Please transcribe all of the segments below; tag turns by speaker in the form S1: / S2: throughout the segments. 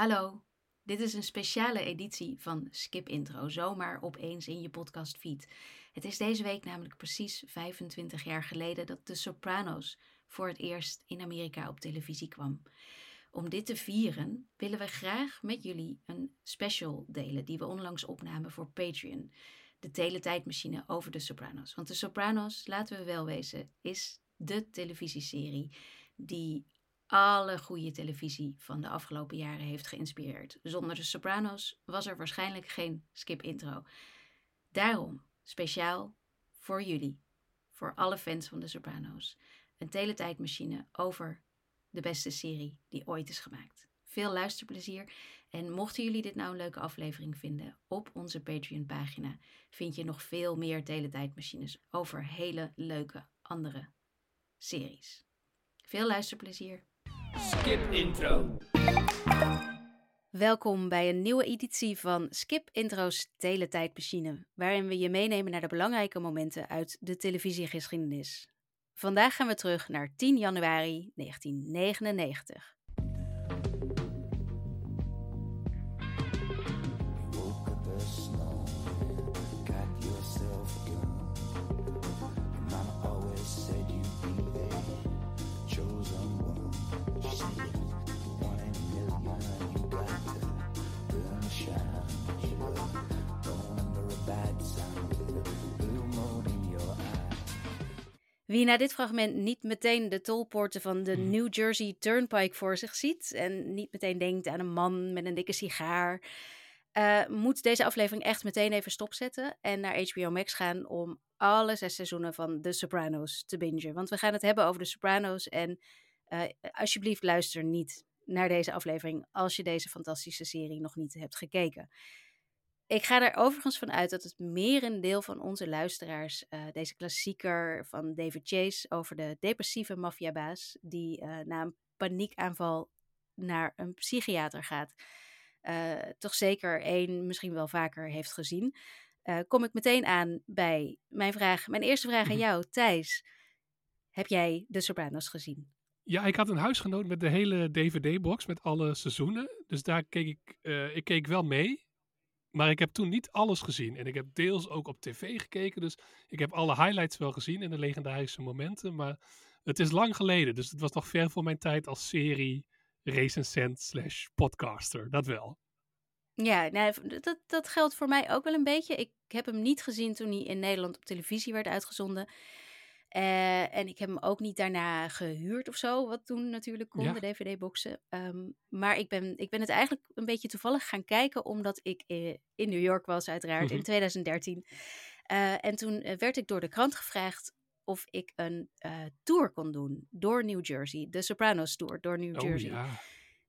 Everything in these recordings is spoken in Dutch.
S1: Hallo, dit is een speciale editie van Skip Intro, zomaar opeens in je podcast feed. Het is deze week namelijk precies 25 jaar geleden dat The Sopranos voor het eerst in Amerika op televisie kwam. Om dit te vieren willen we graag met jullie een special delen die we onlangs opnamen voor Patreon. De teletijdmachine over The Sopranos. Want The Sopranos, laten we wel wezen, is de televisieserie die alle goede televisie van de afgelopen jaren heeft geïnspireerd. Zonder de Sopranos was er waarschijnlijk geen skip intro. Daarom, speciaal voor jullie, voor alle fans van de Sopranos, een teletijdmachine over de beste serie die ooit is gemaakt. Veel luisterplezier en mochten jullie dit nou een leuke aflevering vinden, op onze Patreon pagina vind je nog veel meer teletijdmachines over hele leuke andere series. Veel luisterplezier.
S2: Skip intro.
S1: Welkom bij een nieuwe editie van Skip Intro's Teletijdmachine, waarin we je meenemen naar de belangrijke momenten uit de televisiegeschiedenis. Vandaag gaan we terug naar 10 januari 1999. Wie na dit fragment niet meteen de tolpoorten van de New Jersey Turnpike voor zich ziet en niet meteen denkt aan een man met een dikke sigaar, eh, moet deze aflevering echt meteen even stopzetten en naar HBO Max gaan om alle zes seizoenen van The Sopranos te bingen. Want we gaan het hebben over The Sopranos en eh, alsjeblieft luister niet naar deze aflevering als je deze fantastische serie nog niet hebt gekeken. Ik ga er overigens van uit dat het merendeel van onze luisteraars eh, deze klassieker van David Chase over de depressieve maffiabaas die eh, na een paniekaanval naar een psychiater gaat, eh, toch zeker één, misschien wel vaker heeft gezien. Kom ik meteen aan bij mijn vraag, mijn eerste vraag aan
S3: Mhm.
S1: jou, Thijs. Heb jij De Sopranos gezien?
S3: Ja, ik had een huisgenoot met de hele DVD-box met alle seizoenen. Dus daar keek ik, ik keek wel mee. Maar ik heb toen niet alles gezien. En ik heb deels ook op tv gekeken. Dus ik heb alle highlights wel gezien en de legendarische momenten. Maar het is lang geleden. Dus het was nog ver voor mijn tijd als serie recensent slash podcaster. Dat wel.
S1: Ja, dat, dat geldt voor mij ook wel een beetje. Ik heb hem niet gezien toen hij in Nederland op televisie werd uitgezonden. Eh, en ik heb hem ook niet daarna gehuurd of zo, wat toen natuurlijk kon,
S3: Ja.
S1: de DVD-boxen. Ehm, maar ik ben, ik ben het eigenlijk een beetje toevallig gaan kijken, omdat ik eh, in New York was, uiteraard, in 2013. Eh, en toen werd ik door de krant gevraagd of ik een tour kon doen door New Jersey. De Sopranos Tour door New
S3: Oh
S1: Jersey.
S3: ja.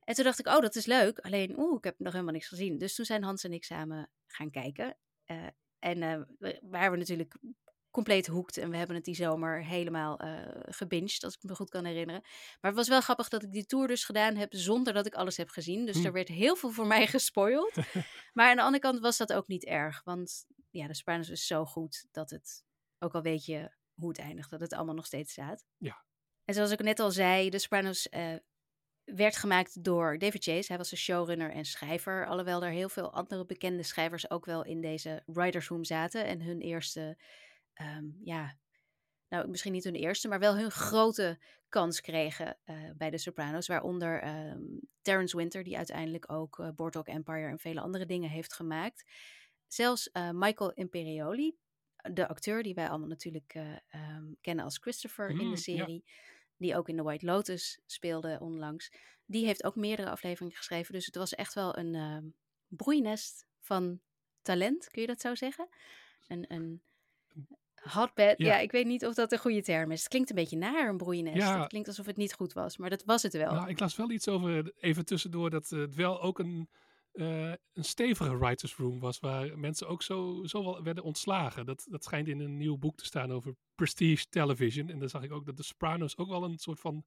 S1: En toen dacht ik, oh, dat is leuk. Alleen, oeh, ik heb nog helemaal niks gezien. Dus toen zijn Hans en ik samen gaan kijken. En we waren we natuurlijk compleet hoekt. En we hebben het die zomer helemaal eh gebinged, als ik me goed kan herinneren. Maar het was wel grappig dat ik die tour dus gedaan heb zonder dat ik alles heb gezien. Dus
S3: Hm.
S1: er werd heel veel voor mij gespoild. maar aan de andere kant was dat ook niet erg. Want ja, de Sopranos is zo goed dat het, ook al weet je hoe het eindigt, dat het allemaal nog steeds staat.
S3: Ja.
S1: En zoals ik net al zei, de Sopranos eh, werd gemaakt door David Chase. Hij was de showrunner en schrijver. Alhoewel er heel veel andere bekende schrijvers ook wel in deze writers room zaten. En hun eerste, ehm, ja, nou misschien niet hun eerste, maar wel hun grote kans kregen eh, bij de Sopranos. Waaronder ehm Terrence Winter, die uiteindelijk ook eh Boardwalk Empire en vele andere dingen heeft gemaakt. Zelfs eh, Michael Imperioli, de acteur die wij allemaal natuurlijk eh, ehm, kennen als Christopher in
S3: Mm,
S1: de
S3: ja.
S1: serie. Die ook in The White Lotus speelde onlangs. Die heeft ook meerdere afleveringen geschreven. Dus het was echt wel een broeinest van talent, kun je dat zo zeggen? Een, een hotbed. Ja.
S3: Ja.
S1: ik weet niet of dat een goede term is. Het klinkt een beetje naar een broeinest.
S3: Ja.
S1: Het klinkt alsof het niet goed was, maar dat was het wel.
S3: Nou, ik las wel iets over, even tussendoor, dat eh, het wel ook een, eh, een stevige writers room was. Waar mensen ook zo, zo wel werden ontslagen. Dat, dat schijnt in een nieuw boek te staan over prestige television. En daar zag ik ook dat de Sopranos ook wel een soort van,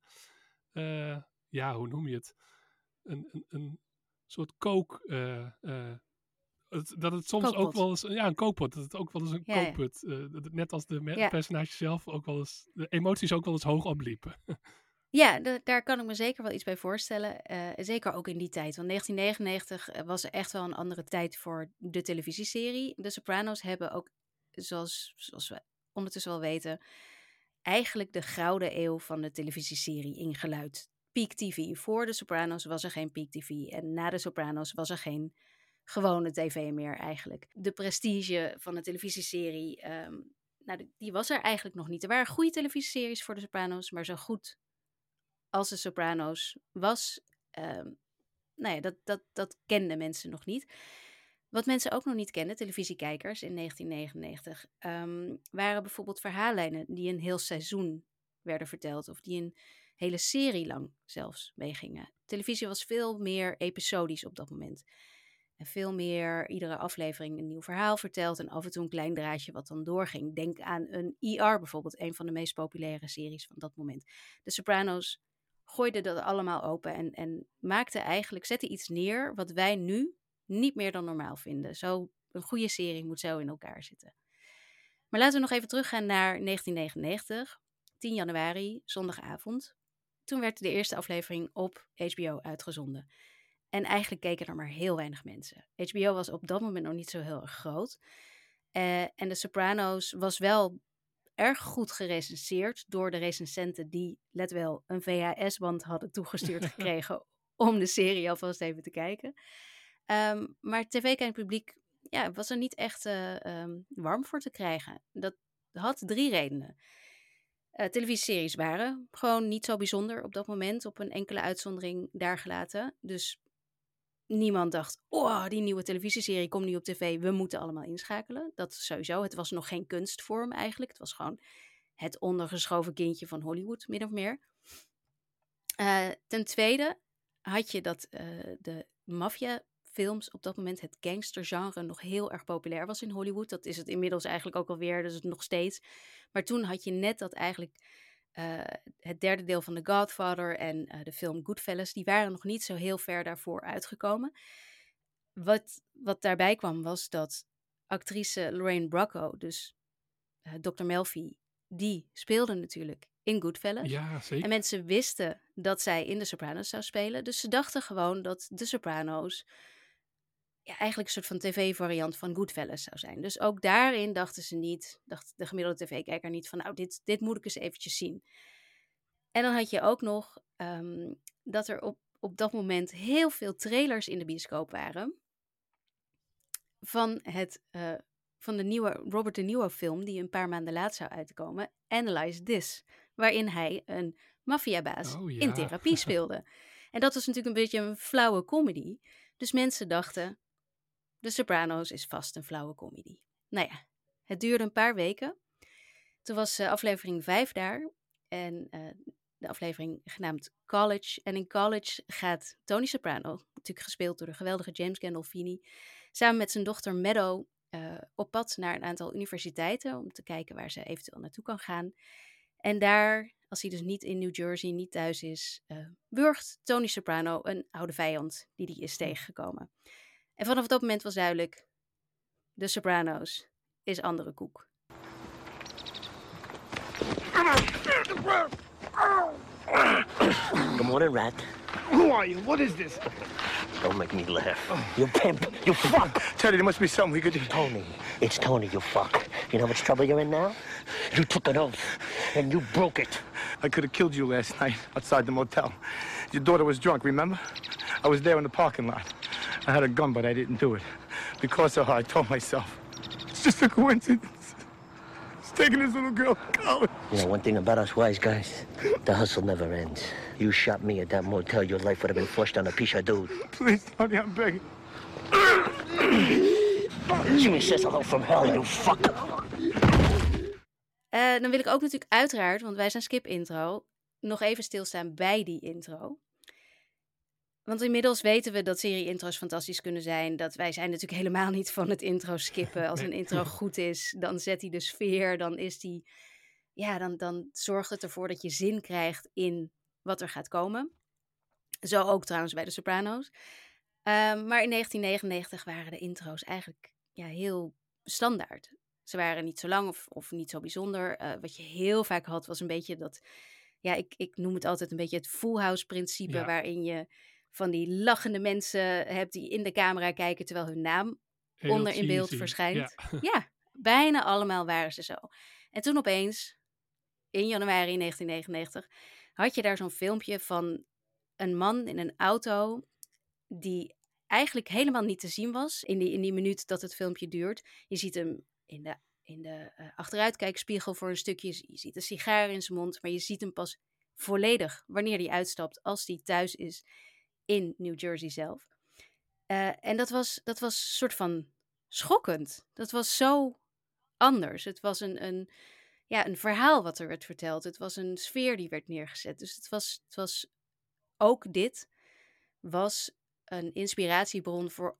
S3: eh, ja, hoe noem je het? Een, een, een soort kook... eh, eh, het- dat het soms ook wel eens, ja, een kookpot, dat het ook wel eens een
S1: Ja,
S3: kookput, eh, dat het net als de
S1: Ja.
S3: personages zelf ook wel eens, de emoties ook wel eens hoog opliepen.
S1: Ja, da- daar kan ik me zeker wel iets bij voorstellen. Eh, zeker ook in die tijd. Want 1999 was er echt wel een andere tijd voor de televisieserie. De Sopranos hebben ook, zoals, zoals we ondertussen wel weten, eigenlijk de gouden eeuw van de televisieserie ingeluid. Peak TV. Voor de Sopranos was er geen Peak TV. En na de Sopranos was er geen gewone tv meer eigenlijk. De prestige van de televisieserie, ehm, nou, die- die was er eigenlijk nog niet. Er waren goede televisieseries voor de Sopranos, maar zo goed als de Sopranos was, ehm, nou ja, dat, dat, dat kenden mensen nog niet. Wat mensen ook nog niet kenden, televisiekijkers in 1999, ehm, waren bijvoorbeeld verhaallijnen die een heel seizoen werden verteld. Of die een hele serie lang zelfs meegingen. Televisie was veel meer episodisch op dat moment. En veel meer iedere aflevering een nieuw verhaal verteld. En af en toe een klein draadje wat dan doorging. Denk aan een ER bijvoorbeeld, een van de meest populaire series van dat moment. De Sopranos gooide dat allemaal open en, en maakte eigenlijk, zette iets neer wat wij nu niet meer dan normaal vinden. Zo, een goede serie moet zo in elkaar zitten. Maar laten we nog even teruggaan naar 1999, 10 januari, zondagavond. Toen werd de eerste aflevering op HBO uitgezonden. En eigenlijk keken er maar heel weinig mensen. HBO was op dat moment nog niet zo heel erg groot. Eh, en The Sopranos was wel erg goed gerecenseerd door de recensenten die, let wel, een VHS-band hadden toegestuurd gekregen om de serie alvast even te kijken. Ehm, maar tv-kijkpubliek ja, was er niet echt eh, ehm, warm voor te krijgen. Dat had drie redenen. Eh, televisieseries waren gewoon niet zo bijzonder op dat moment, op een enkele uitzondering daar gelaten. Dus niemand dacht, oh, die nieuwe televisieserie komt nu op tv, we moeten allemaal inschakelen. Dat sowieso, het was nog geen kunstvorm eigenlijk. Het was gewoon het ondergeschoven kindje van Hollywood, min of meer. Eh, ten tweede had je dat eh, de maffiafilms op dat moment, het gangstergenre, nog heel erg populair was in Hollywood. Dat is het inmiddels eigenlijk ook alweer, dus nog steeds. Maar toen had je net dat eigenlijk eh, het derde deel van The Godfather en eh, de film Goodfellas, die waren nog niet zo heel ver daarvoor uitgekomen. Wat, wat daarbij kwam was dat actrice Lorraine Bracco, dus eh, Dr. Melfi, die speelde natuurlijk in Goodfellas.
S3: Ja, zeker.
S1: En mensen wisten dat zij in de Sopranos zou spelen. Dus ze dachten gewoon dat de Sopranos ja, eigenlijk een soort van tv-variant van Goodfellas zou zijn. Dus ook daarin dachten ze niet, dacht de gemiddelde tv-kijker niet van, nou, dit, dit moet ik eens eventjes zien. En dan had je ook nog ehm, dat er op, op dat moment heel veel trailers in de bioscoop waren van, het, eh, van de nieuwe Robert De Niro film die een paar maanden later zou uitkomen, Analyze This, waarin hij een maffiabaas
S3: Oh, ja.
S1: in therapie speelde. En dat was natuurlijk een beetje een flauwe comedy. Dus mensen dachten, De Sopranos is vast een flauwe comedy. Nou ja, het duurde een paar weken. Toen was eh, aflevering 5 daar. En eh, de aflevering genaamd College. En in College gaat Tony Soprano, natuurlijk gespeeld door de geweldige James Gandolfini, samen met zijn dochter Meadow eh, op pad naar een aantal universiteiten om te kijken waar ze eventueel naartoe kan gaan. En daar, als hij dus niet in New Jersey, niet thuis is, eh burgt Tony Soprano een oude vijand die hij is tegengekomen. En vanaf dat moment was duidelijk, de Sopranos is andere koek.
S4: Good morning, Rat.
S2: Who are you? What is this?
S4: Don't make me laugh. You pimp. You fuck.
S2: Teddy, there must be something we could do.
S4: Tony. It's Tony, you fuck. You know how much trouble you're in now? You took an oath, and you broke it.
S2: I could have killed you last night outside the motel. Your daughter was drunk, remember? I was there in the parking lot. I had a gun, but I didn't do it. Because of her, I told myself, it's just a coincidence. It's taking this little girl to college.
S4: You know, one thing about us wise guys, the hustle never ends. You shot me at that motel, your life would have been flushed on a piece of dude.
S2: Please, Tony, I'm begging.
S4: Jimmy says hello from hell, you fuck.
S1: Eh, dan wil ik ook natuurlijk uiteraard, want wij zijn skip intro, nog even stilstaan bij die intro. Want inmiddels weten we dat serie-intro's fantastisch kunnen zijn. Dat wij zijn natuurlijk helemaal niet van het intro skippen. Als een intro goed is, dan zet hij de sfeer. Dan is die, ja, dan, dan zorgt het ervoor dat je zin krijgt in wat er gaat komen. Zo ook trouwens bij de Sopranos. Ehm, maar in 1999 waren de intro's eigenlijk ja, heel standaard. Ze waren niet zo lang of, of niet zo bijzonder. Eh, wat je heel vaak had, was een beetje dat ja, ik, ik noem het altijd een beetje het Full House principe,
S3: Ja.
S1: waarin je van die lachende mensen hebt die in de camera kijken terwijl hun naam
S3: Heel
S1: onder in beeld
S3: cheesy.
S1: verschijnt.
S3: Ja.
S1: Ja, bijna allemaal waren ze zo. En toen opeens, in januari 1999, had je daar zo'n filmpje van een man in een auto die eigenlijk helemaal niet te zien was in die, in die minuut dat het filmpje duurt. Je ziet hem in de, in de eh, achteruitkijkspiegel voor een stukje, je ziet een sigaar in zijn mond, maar je ziet hem pas volledig wanneer hij uitstapt als hij thuis is in New Jersey zelf. Eh, en dat was, dat was soort van schokkend. Dat was zo anders. Het was een, een, ja, een verhaal wat er werd verteld. Het was een sfeer die werd neergezet. Dus het was, het was ook dit was een inspiratiebron voor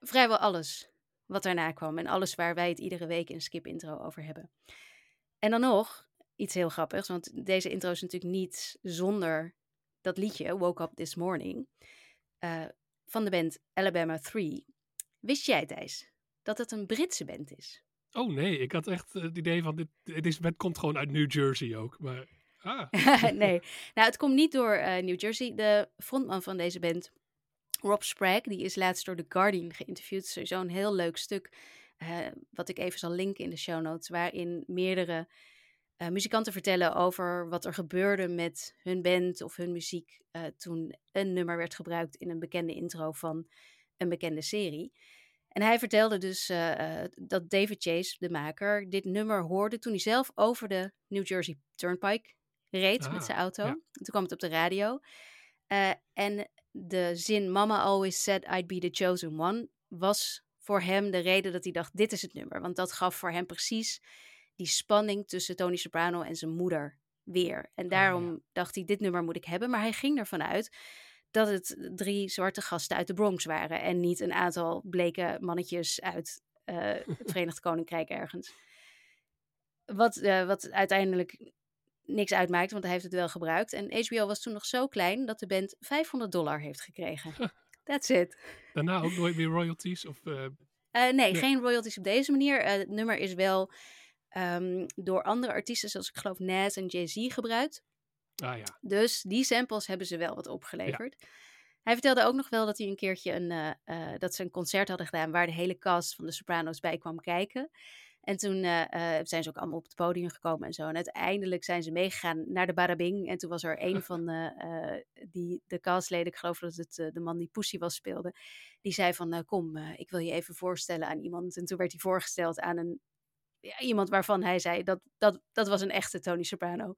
S1: vrijwel alles wat daarna kwam. En alles waar wij het iedere week in Skip Intro over hebben. En dan nog iets heel grappigs, want deze intro is natuurlijk niet zonder dat liedje, Woke Up This Morning, eh, van de band Alabama 3. Wist jij, Thijs, dat het een Britse band is?
S3: Oh nee, ik had echt eh, het idee van dit, deze band komt gewoon uit New Jersey ook. Maar ah,
S1: nee, nou, het komt niet door eh, New Jersey. De frontman van deze band, Rob Sprague, die is laatst door The Guardian geïnterviewd. Sowieso een heel leuk stuk, wat ik even zal linken in de show notes, waarin meerdere eh, muzikanten vertellen over wat er gebeurde met hun band of hun muziek eh, toen een nummer werd gebruikt in een bekende intro van een bekende serie. En hij vertelde dus eh, dat David Chase, de maker, dit nummer hoorde toen hij zelf over de New Jersey Turnpike reed
S3: Ah,
S1: met zijn auto.
S3: ja.
S1: Toen kwam het op de radio. En de zin Mama always said I'd be the chosen one was voor hem de reden dat hij dacht dit is het nummer. Want dat gaf voor hem precies die spanning tussen Tony Soprano en zijn moeder weer. En daarom dacht hij dit nummer moet ik hebben. Maar hij ging ervan uit dat het drie zwarte gasten uit de Bronx waren. En niet een aantal bleke mannetjes uit eh, het Verenigd Koninkrijk ergens. Wat, eh, wat uiteindelijk niks uitmaakt, want hij heeft het wel gebruikt. En HBO was toen nog zo klein dat de band 500 dollar heeft gekregen. That's it.
S3: daarna ook nooit meer royalties? Of, eh,
S1: nee,
S3: Nee.
S1: geen royalties op deze manier. Het nummer is wel ehm, door andere artiesten, zoals ik geloof Nas en Jay-Z, gebruikt.
S3: ah ja,
S1: Dus die samples hebben ze wel wat opgeleverd. Hij vertelde ook nog wel dat hij een keertje een, eh, eh, dat ze een concert hadden gedaan waar de hele cast van de Sopranos bij kwam kijken. En toen eh, zijn ze ook allemaal op het podium gekomen en zo. En uiteindelijk zijn ze meegegaan naar de Barabing. En toen was er een van de, die, de castleden, ik geloof dat het de man die Pussy was speelde, die zei van kom, ik wil je even voorstellen aan iemand. En toen werd hij voorgesteld aan een, ja, iemand waarvan hij zei dat, dat dat was een echte Tony Soprano.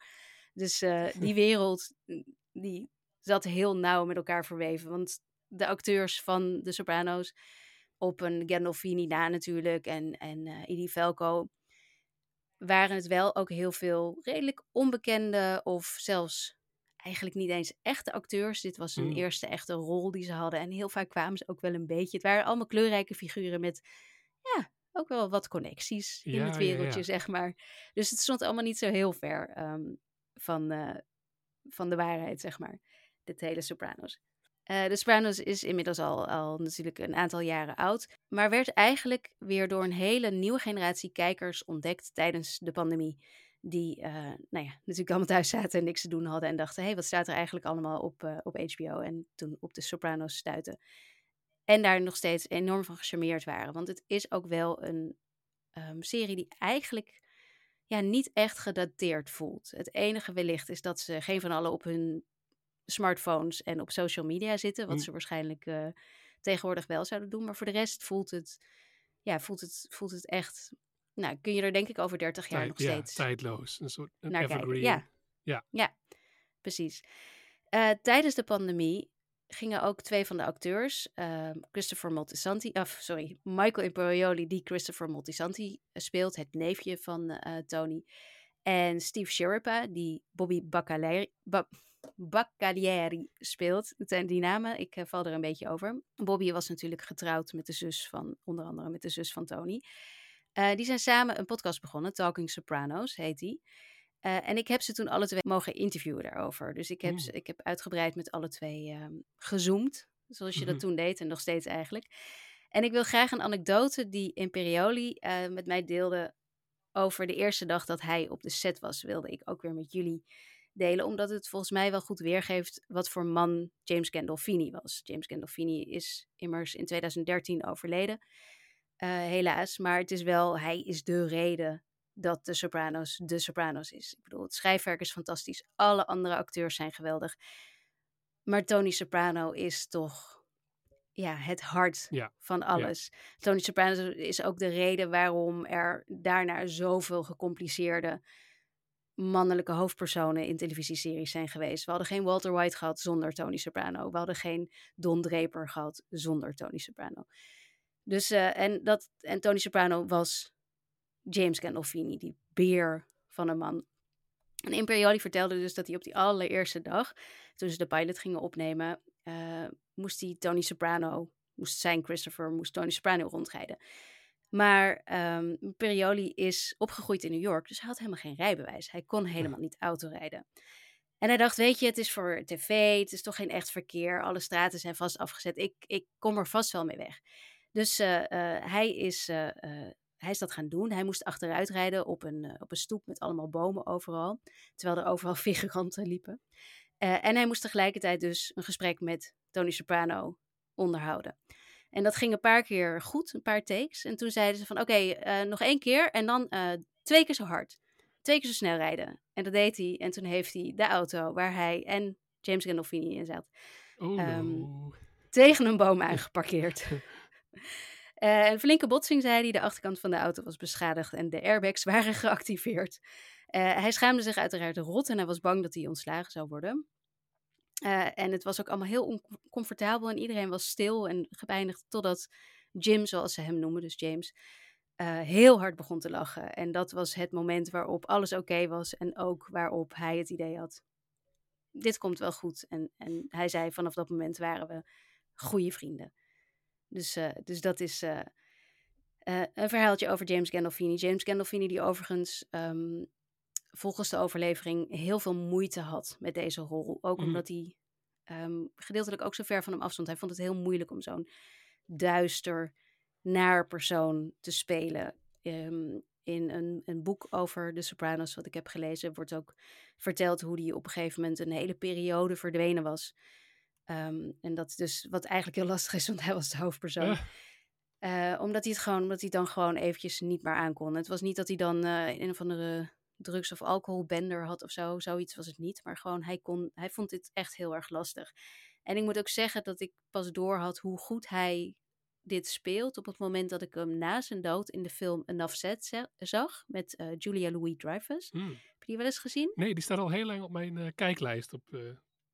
S1: Dus eh, die wereld, die zat heel nauw met elkaar verweven. Want de acteurs van de Sopranos, op een Gandolfini na natuurlijk en, en eh Edie Velco, waren het wel ook heel veel redelijk onbekende of zelfs eigenlijk niet eens echte acteurs. Dit was een
S3: Mm.
S1: eerste echte rol die ze hadden. En heel vaak kwamen ze ook wel een beetje. Het waren allemaal kleurrijke figuren met, ja, ook wel wat connecties in
S3: Ja,
S1: het
S3: ja.
S1: wereldje, zeg maar. Dus het stond allemaal niet zo heel ver ehm, van, eh, van de waarheid, zeg maar. Dit hele Sopranos. Eh, de Sopranos is inmiddels al, al natuurlijk een aantal jaren oud, maar werd eigenlijk weer door een hele nieuwe generatie kijkers ontdekt tijdens de pandemie. Die eh, nou ja, natuurlijk allemaal thuis zaten en niks te doen hadden en dachten: hé, hey, wat staat er eigenlijk allemaal op, op HBO? En toen op de Sopranos stuiten. En daar nog steeds enorm van gecharmeerd waren. Want het is ook wel een ehm, serie die eigenlijk ja, niet echt gedateerd voelt. Het enige wellicht is dat ze geen van allen op hun smartphones en op social media zitten. Wat
S3: Mm.
S1: ze waarschijnlijk eh, tegenwoordig wel zouden doen. Maar voor de rest voelt het, ja, voelt het, voelt het echt... Nou, kun je er denk ik over 30 jaar
S3: tijd-
S1: nog
S3: ja,
S1: steeds
S3: tijdloos. Een soort een
S1: naar kijken.
S3: evergreen.
S1: Ja.
S3: Ja.
S1: ja, precies. Eh, tijdens de pandemie gingen ook twee van de acteurs, eh, Christopher Moltisanti, of sorry, Michael Imperioli, die Christopher Moltisanti eh, speelt, het neefje van eh, Tony, en Steve Sciarpa, die Bobby Baccalieri, Ba- Baccalieri speelt. Het zijn die namen, ik eh, val er een beetje over. Bobby was natuurlijk getrouwd met de zus van, onder andere met de zus van Tony. Die zijn samen een podcast begonnen, Talking Sopranos heet die. Eh, en ik heb ze toen alle twee mogen interviewen daarover. Dus ik heb,
S3: Mm.
S1: ze, ik heb uitgebreid met alle twee ehm, gezoomd. Zoals je
S3: Mhm.
S1: dat toen deed en nog steeds eigenlijk. En ik wil graag een anekdote die Imperioli eh, met mij deelde over de eerste dag dat hij op de set was. Wilde ik ook weer met jullie delen, omdat het volgens mij wel goed weergeeft wat voor man James Gandolfini was. James Gandolfini is immers in 2013 overleden, eh, helaas. Maar het is wel, hij is de reden dat de Sopranos de Sopranos is. Ik bedoel, het schrijfwerk is fantastisch. Alle andere acteurs zijn geweldig. Maar Tony Soprano is toch ja, het hart
S3: Ja,
S1: van alles. Tony Soprano is ook de reden waarom er daarna zoveel gecompliceerde mannelijke hoofdpersonen in televisieseries zijn geweest. We hadden geen Walter White gehad zonder Tony Soprano. We hadden geen Don Draper gehad zonder Tony Soprano. Dus, eh, en, dat, en Tony Soprano was James Gandolfini, die beer van een man. En Imperioli vertelde dus dat hij op die allereerste dag, toen ze de pilot gingen opnemen, eh, moest hij Tony Soprano, moest zijn Christopher, moest Tony Soprano rondrijden. Maar ehm Imperioli is opgegroeid in New York, dus hij had helemaal geen rijbewijs. Hij kon helemaal niet autorijden. En hij dacht, weet je, het is voor tv, het is toch geen echt verkeer. Alle straten zijn vast afgezet. Ik, ik kom er vast wel mee weg. Dus eh, eh, hij, is, hij is dat gaan doen. Hij moest achteruit rijden op een, eh, op een stoep met allemaal bomen overal. Terwijl er overal figuranten liepen. Eh, en hij moest tegelijkertijd dus een gesprek met Tony Soprano onderhouden. En dat ging een paar keer goed, een paar takes. En toen zeiden ze van, oké, eh, nog één keer en dan twee keer zo hard. Twee keer zo snel rijden. En dat deed hij. En toen heeft hij de auto waar hij en James Gandolfini in zat,
S3: Oh,
S1: Ehm, tegen een boom aangeparkeerd. Eh, een flinke botsing, zei hij. De achterkant van de auto was beschadigd en de airbags waren geactiveerd. Eh, hij schaamde zich uiteraard rot en hij was bang dat hij ontslagen zou worden. Eh, en het was ook allemaal heel oncomfortabel en iedereen was stil en gepijnigd totdat Jim, zoals ze hem noemen, dus James, heel hard begon te lachen. En dat was het moment waarop alles oké was en ook waarop hij het idee had, dit komt wel goed. En, en hij zei, vanaf dat moment waren we goede vrienden. Dus, eh, dus dat is eh, eh, een verhaaltje over James Gandolfini. James Gandolfini die overigens ehm, volgens de overlevering heel veel moeite had met deze rol. Ook
S3: Mm.
S1: omdat hij ehm, gedeeltelijk ook zo ver van hem afstond. Hij vond het heel moeilijk om zo'n duister, naar persoon te spelen. Ehm, in een, een boek over de Sopranos, wat ik heb gelezen, wordt ook verteld hoe hij op een gegeven moment een hele periode verdwenen was. Ehm, en dat is dus wat eigenlijk heel lastig is, want hij was de hoofdpersoon.
S3: Ja.
S1: Eh, omdat hij het gewoon, omdat hij dan gewoon eventjes niet meer aankon. Het was niet dat hij dan eh, een of andere drugs- of alcoholbender had of zo. Zoiets was het niet. Maar gewoon, hij, kon, hij vond dit echt heel erg lastig. En ik moet ook zeggen dat ik pas door had hoe goed hij dit speelt. Op het moment dat ik hem na zijn dood in de film Enough Said za- zag. Met eh, Julia Louis-Dreyfus.
S3: Hmm.
S1: Heb je die wel eens gezien?
S3: Nee, die staat al heel lang op mijn kijklijst op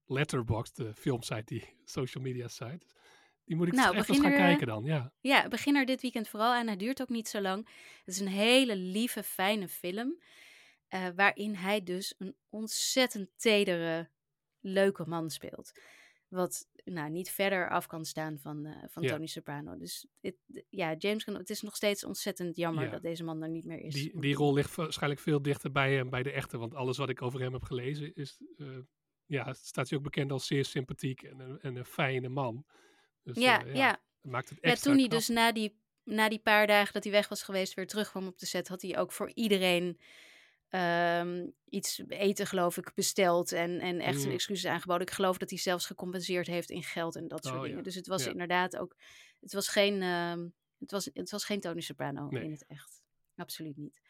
S3: Letterboxd, de filmsite, die social media site. Die moet ik
S1: Nou,
S3: echt eens gaan kijken dan, ja.
S1: Ja, begin er dit weekend vooral aan. Hij duurt ook niet zo lang. Het is een hele lieve, fijne film. eh, waarin hij dus een ontzettend tedere, leuke man speelt. Wat nou, niet verder af kan staan van, eh, van
S3: Ja.
S1: Tony Soprano. Dus het, ja, James, het is nog steeds ontzettend jammer
S3: Ja.
S1: dat deze man er niet meer is.
S3: Die, die rol ligt waarschijnlijk veel dichter bij hem, bij de echte. Want alles wat ik over hem heb gelezen is, eh, ja, staat hij ook bekend als zeer sympathiek en een, en een fijne man. Dus,
S1: ja,
S3: eh,
S1: ja.
S3: dat maakt het
S1: Ja,
S3: extra
S1: toen hij dus na die, na die paar dagen dat hij weg was geweest weer terugkwam op de set, had hij ook voor iedereen ehm, iets eten, geloof ik, besteld. En, en echt zijn
S3: Mm.
S1: excuses aangeboden. Ik geloof dat hij zelfs gecompenseerd heeft in geld en dat soort
S3: Oh,
S1: dingen.
S3: ja.
S1: Dus het was
S3: Ja.
S1: inderdaad ook. Het was geen, ehm, het was, het was geen Tony Soprano
S3: Nee.
S1: in het echt. Absoluut niet.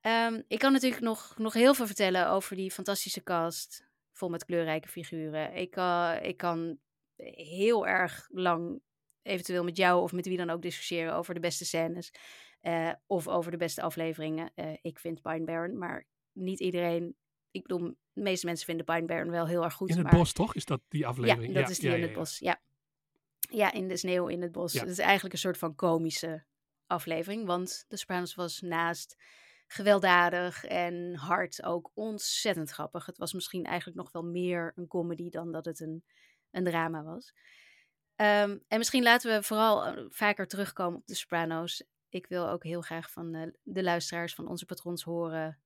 S1: Ehm, ik kan natuurlijk nog, nog heel veel vertellen over die fantastische cast. Vol met kleurrijke figuren. Ik, eh, ik kan heel erg lang eventueel met jou of met wie dan ook discussiëren over de beste scènes. eh, of over de beste afleveringen. Eh, ik vind Pine Barren, maar niet iedereen. Ik bedoel, de meeste mensen vinden Pine Barren wel heel erg goed.
S3: In het
S1: maar,
S3: bos, toch? Is dat die aflevering?
S1: Ja, dat is die in het
S3: ja.
S1: bos. Ja. ja, in de sneeuw in het bos. Het is eigenlijk een soort van komische aflevering. Want The Sopranos was naast gewelddadig en hard ook ontzettend grappig. Het was misschien eigenlijk nog wel meer een comedy dan dat het een, een drama was. Ehm, en misschien laten we vooral eh, vaker terugkomen op de Sopranos. Ik wil ook heel graag van eh, de luisteraars van onze patrons horen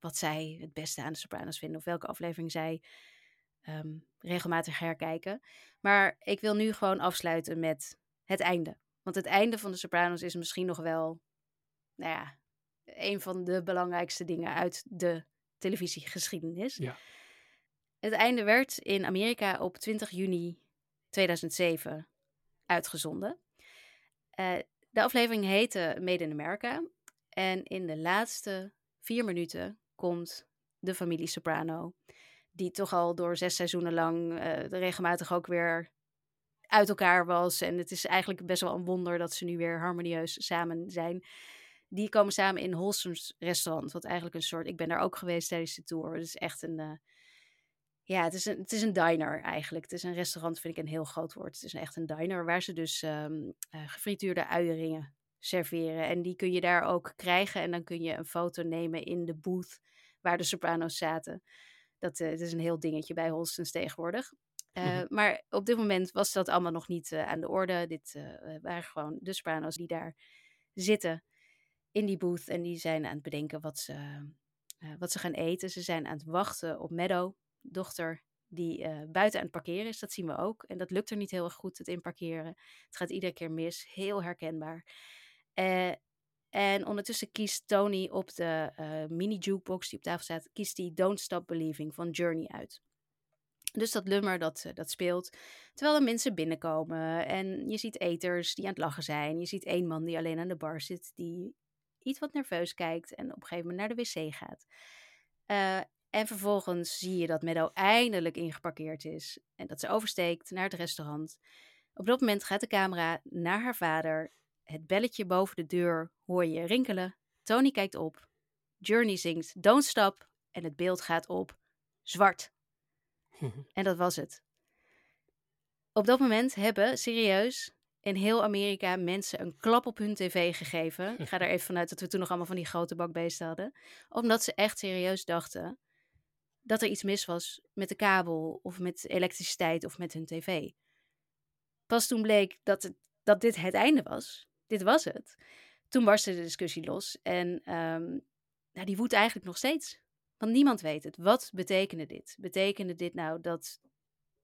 S1: wat zij het beste aan de Sopranos vinden. Of welke aflevering zij ehm, regelmatig herkijken. Maar ik wil nu gewoon afsluiten met het einde. Want het einde van de Sopranos is misschien nog wel, nou ja, een van de belangrijkste dingen uit de televisiegeschiedenis.
S3: Ja.
S1: Het einde werd in Amerika op 20 juni 2007 uitgezonden. Eh, de aflevering heette Made in America. En in de laatste vier minuten komt de familie Soprano, die toch al door zes seizoenen lang eh, regelmatig ook weer uit elkaar was. En het is eigenlijk best wel een wonder dat ze nu weer harmonieus samen zijn. Die komen samen in Holsums restaurant. Wat eigenlijk een soort. Ik ben daar ook geweest tijdens de tour. Het is echt een. eh, ja, het is, een, het is een diner eigenlijk. Het is een restaurant, vind ik een heel groot woord. Het is echt een diner waar ze dus ehm eh, gefrituurde uieringen serveren. En die kun je daar ook krijgen. En dan kun je een foto nemen in de booth waar de soprano's zaten. Dat eh, het is een heel dingetje bij Holstens tegenwoordig.
S3: Mhm.
S1: Maar op dit moment was dat allemaal nog niet aan de orde. Dit waren gewoon de soprano's die daar zitten in die booth. En die zijn aan het bedenken wat ze, eh, wat ze gaan eten. Ze zijn aan het wachten op Meadow, dochter die eh, buiten aan het parkeren is. Dat zien we ook. En dat lukt er niet heel erg goed, het inparkeren. Het gaat iedere keer mis. Heel herkenbaar. Eh, en ondertussen kiest Tony op de mini-jukebox die op tafel staat, kiest hij Don't Stop Believing van Journey uit. Dus dat nummer dat, dat speelt terwijl er mensen binnenkomen en je ziet eters die aan het lachen zijn. Je ziet één man die alleen aan de bar zit die iets wat nerveus kijkt en op een gegeven moment naar de wc gaat. Eh, en vervolgens zie je dat Meadow eindelijk ingeparkeerd is en dat ze oversteekt naar het restaurant. Op dat moment gaat de camera naar haar vader. Het belletje boven de deur hoor je rinkelen. Tony kijkt op. Journey zingt Don't Stop en het beeld gaat op zwart. En dat was het. Op dat moment hebben serieus in heel Amerika mensen een klap op hun tv gegeven. Ik ga er even vanuit dat we toen nog allemaal van die grote bakbeesten hadden. Omdat ze echt serieus dachten dat er iets mis was met de kabel of met elektriciteit of met hun tv. Pas toen bleek dat, het, dat dit het einde was. Dit was het. Toen barstte de discussie los. En ehm, nou, die woedt eigenlijk nog steeds. Want niemand weet het. Wat betekende dit? Betekende dit nou dat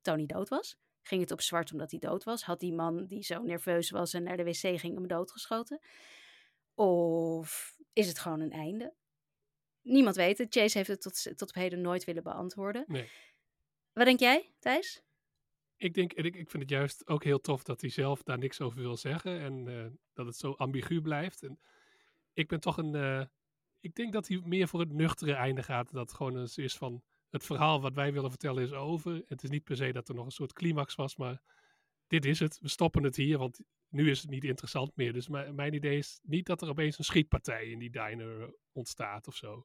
S1: Tony dood was? Ging het op zwart omdat hij dood was? Had die man die zo nerveus was en naar de wc ging hem doodgeschoten? Of is het gewoon een einde? Niemand weet het. Chase heeft het tot, tot op heden nooit willen beantwoorden.
S3: Nee.
S1: Wat denk jij, Thijs?
S3: Ik denk, en ik, ik vind het juist ook heel tof dat hij zelf daar niks over wil zeggen. En eh, dat het zo ambigu blijft. En ik ben toch een. eh, ik denk dat hij meer voor het nuchtere einde gaat. Dat het gewoon eens is van. Het verhaal wat wij willen vertellen is over. Het is niet per se dat er nog een soort climax was, maar dit is het. We stoppen het hier, want nu is het niet interessant meer. Dus mijn idee is niet dat er opeens een schietpartij in die diner eh, ontstaat of zo.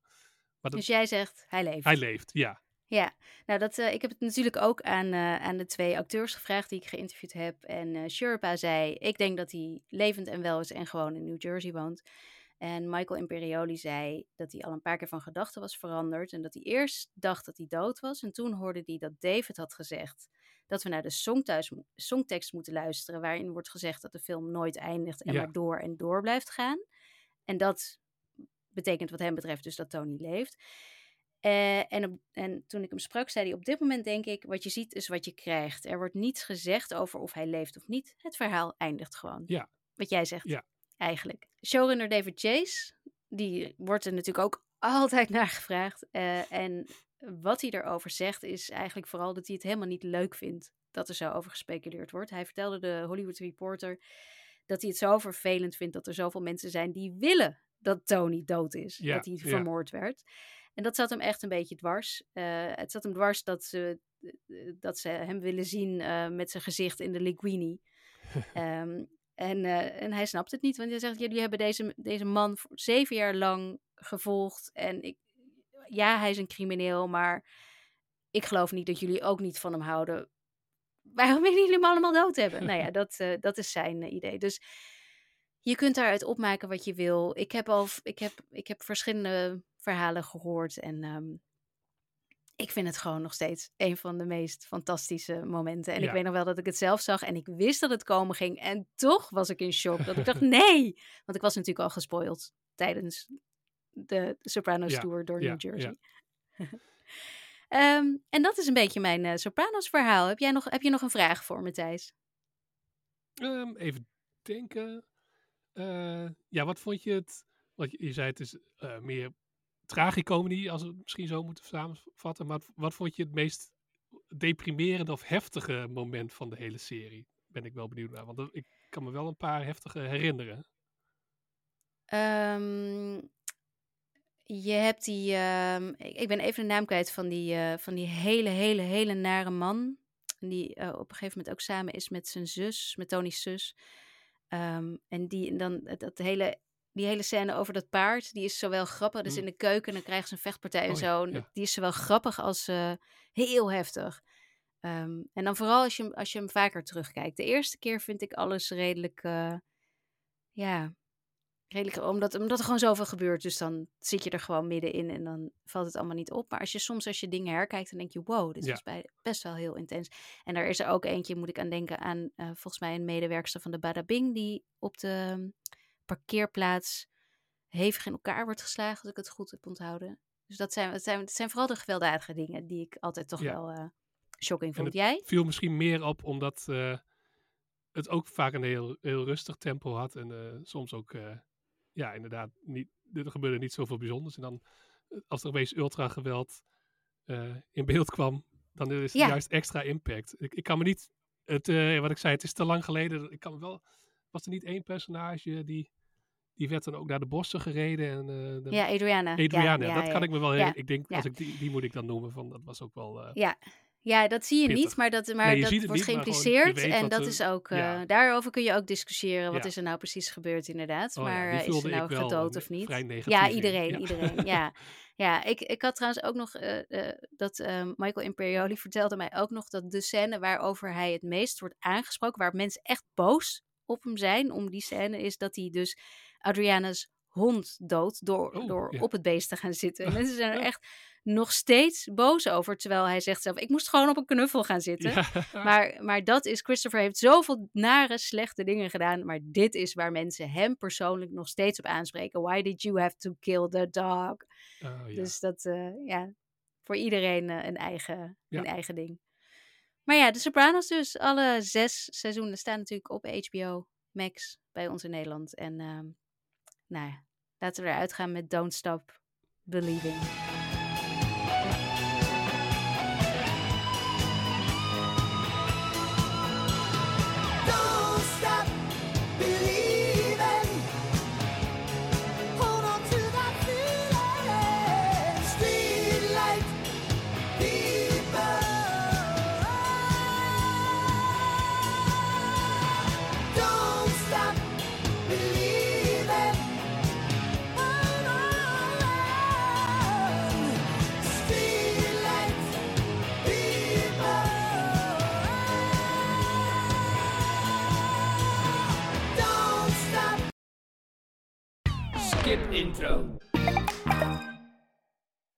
S3: Maar dat,
S1: Dus jij zegt, hij leeft.
S3: hij leeft, ja.
S1: Ja, nou dat, eh, ik heb het natuurlijk ook aan, eh, aan de twee acteurs gevraagd die ik geïnterviewd heb. En eh Sherpa zei, ik denk dat hij levend en wel is en gewoon in New Jersey woont. En Michael Imperioli zei dat hij al een paar keer van gedachten was veranderd. En dat hij eerst dacht dat hij dood was. En toen hoorde hij dat David had gezegd dat we naar de songthuis, songtekst moeten luisteren. Waarin wordt gezegd dat de film nooit eindigt en
S3: Ja.
S1: maar door en door blijft gaan. En dat betekent wat hem betreft dus dat Tony leeft. Eh, en, op- en toen ik hem sprak, zei hij: Op dit moment denk ik: wat je ziet is wat je krijgt. Er wordt niets gezegd over of hij leeft of niet. Het verhaal eindigt gewoon.
S3: Ja.
S1: Wat jij zegt,
S3: Ja.
S1: Eigenlijk. Showrunner David Chase, die wordt er natuurlijk ook altijd naar gevraagd. Eh, en wat hij erover zegt, is eigenlijk vooral dat hij het helemaal niet leuk vindt dat er zo over gespeculeerd wordt. Hij vertelde de Hollywood Reporter dat hij het zo vervelend vindt dat er zoveel mensen zijn die willen dat Tony dood is.
S3: Ja,
S1: dat hij
S3: ja.
S1: vermoord werd. En dat zat hem echt een beetje dwars. Eh, het zat hem dwars dat ze, eh, dat ze hem willen zien met zijn gezicht in de linguini. Ehm, en, eh, en hij snapt het niet, want hij zegt: Jullie hebben deze, deze man zeven jaar lang gevolgd. En ik, ja, hij is een crimineel, maar ik geloof niet dat jullie ook niet van hem houden. Waarom willen jullie hem allemaal dood hebben? nou ja, dat, eh, dat is zijn eh, idee. Dus je kunt daaruit opmaken wat je wil. Ik heb al ik heb, ik heb verschillende verhalen gehoord en ehm, ik vind het gewoon nog steeds een van de meest fantastische momenten. En ik weet nog wel dat ik het zelf zag en ik wist dat het komen ging. En toch was ik in shock. Dat ik dacht, nee! Want ik was natuurlijk al gespoild tijdens de Sopranos
S3: Ja,
S1: Tour door
S3: ja,
S1: New Jersey. Ehm, en dat is een beetje mijn eh, Sopranos verhaal. Heb jij nog, heb je nog een vraag voor me, Thijs?
S3: Ehm, even denken. Eh, ja, wat vond je het? Want je, je zei het is eh, meer tragicomedy, als we het misschien zo moeten samenvatten. Maar wat vond je het meest deprimerende of heftige moment van de hele serie? Ben ik wel benieuwd naar, want ik kan me wel een paar heftige herinneren.
S1: Ehm, je hebt die. ehm, ik ben even de naam kwijt van die, eh, van die hele, hele, hele nare man. Die eh, op een gegeven moment ook samen is met zijn zus, met Tony's zus. Ehm, en die dan dat hele, die hele scène over dat paard, die is zowel grappig. Dus
S3: Mm.
S1: in de keuken, dan krijgen ze een vechtpartij en
S3: Oh
S1: zo.
S3: ja.
S1: Die is zowel grappig als eh, heel heftig. Ehm, en dan vooral als je, als je hem vaker terugkijkt. De eerste keer vind ik alles redelijk. eh, ja, redelijk, omdat, omdat er gewoon zoveel gebeurt. Dus dan zit je er gewoon middenin en dan valt het allemaal niet op. Maar als je soms als je dingen herkijkt, dan denk je, wow, dit
S3: Ja.
S1: bij, best wel heel intens. En er is er ook eentje, moet ik aan denken, aan eh, volgens mij een medewerkster van de Bada Bing, die op de parkeerplaats hevig in elkaar wordt geslagen, als ik het goed heb onthouden. Dus dat zijn, het zijn, het zijn vooral de gewelddadige dingen die ik altijd toch
S3: Ja.
S1: wel eh, shocking vond. Jij?
S3: viel misschien meer op omdat eh, het ook vaak een heel, heel rustig tempo had. En eh, soms ook, ja, inderdaad, niet, er gebeurde niet zoveel bijzonders. En dan, als er opeens ultra-geweld eh, in beeld kwam, dan is het
S1: Ja.
S3: juist extra impact. Ik, ik kan me niet, het, wat ik zei, het is te lang geleden. Ik kan me wel, was er niet één personage die, die werd dan ook naar de bossen gereden? En, de-
S1: Ja, Adriana.
S3: Adriana,
S1: ja,
S3: dat kan ik me wel ik denk, als ik die, die moet ik dan noemen, van, dat was ook wel... eh,
S1: Ja. ja, dat zie je
S3: Pittig.
S1: niet, maar dat, maar
S3: Nee,
S1: dat wordt
S3: niet,
S1: geïmpliceerd. en dat is ook, eh, daarover kun je ook discussiëren. Wat is er nou precies gebeurd, inderdaad.
S3: oh
S1: maar is er nou gedood of niet? Ja, iedereen,
S3: Ja.
S1: iedereen. Ja, ja ik, ik had trouwens ook nog dat Michael Imperioli vertelde mij ook nog dat de scène waarover hij het meest wordt aangesproken, waar mensen echt boos op hem zijn om die scène, is dat hij dus Adriana's hond doodt door,
S3: Oh,
S1: door
S3: ja.
S1: op het beest te gaan zitten. En mensen zijn er echt nog steeds boos over, terwijl hij zegt zelf, ik moest gewoon op een knuffel gaan zitten.
S3: Ja.
S1: Maar, maar dat is, Christopher heeft zoveel nare, slechte dingen gedaan. Maar dit is waar mensen hem persoonlijk nog steeds op aanspreken. Why did you have to kill the dog?
S3: Oh, ja.
S1: Dus dat, eh, ja, voor iedereen eh, een, eigen, een eigen ding. Maar ja, de Sopranos dus. Alle zes seizoenen staan natuurlijk op HBO Max bij ons in Nederland. En ehm, nou ja, laten we eruit gaan met Don't Stop Believing.
S5: Don't stop.
S6: Skip intro.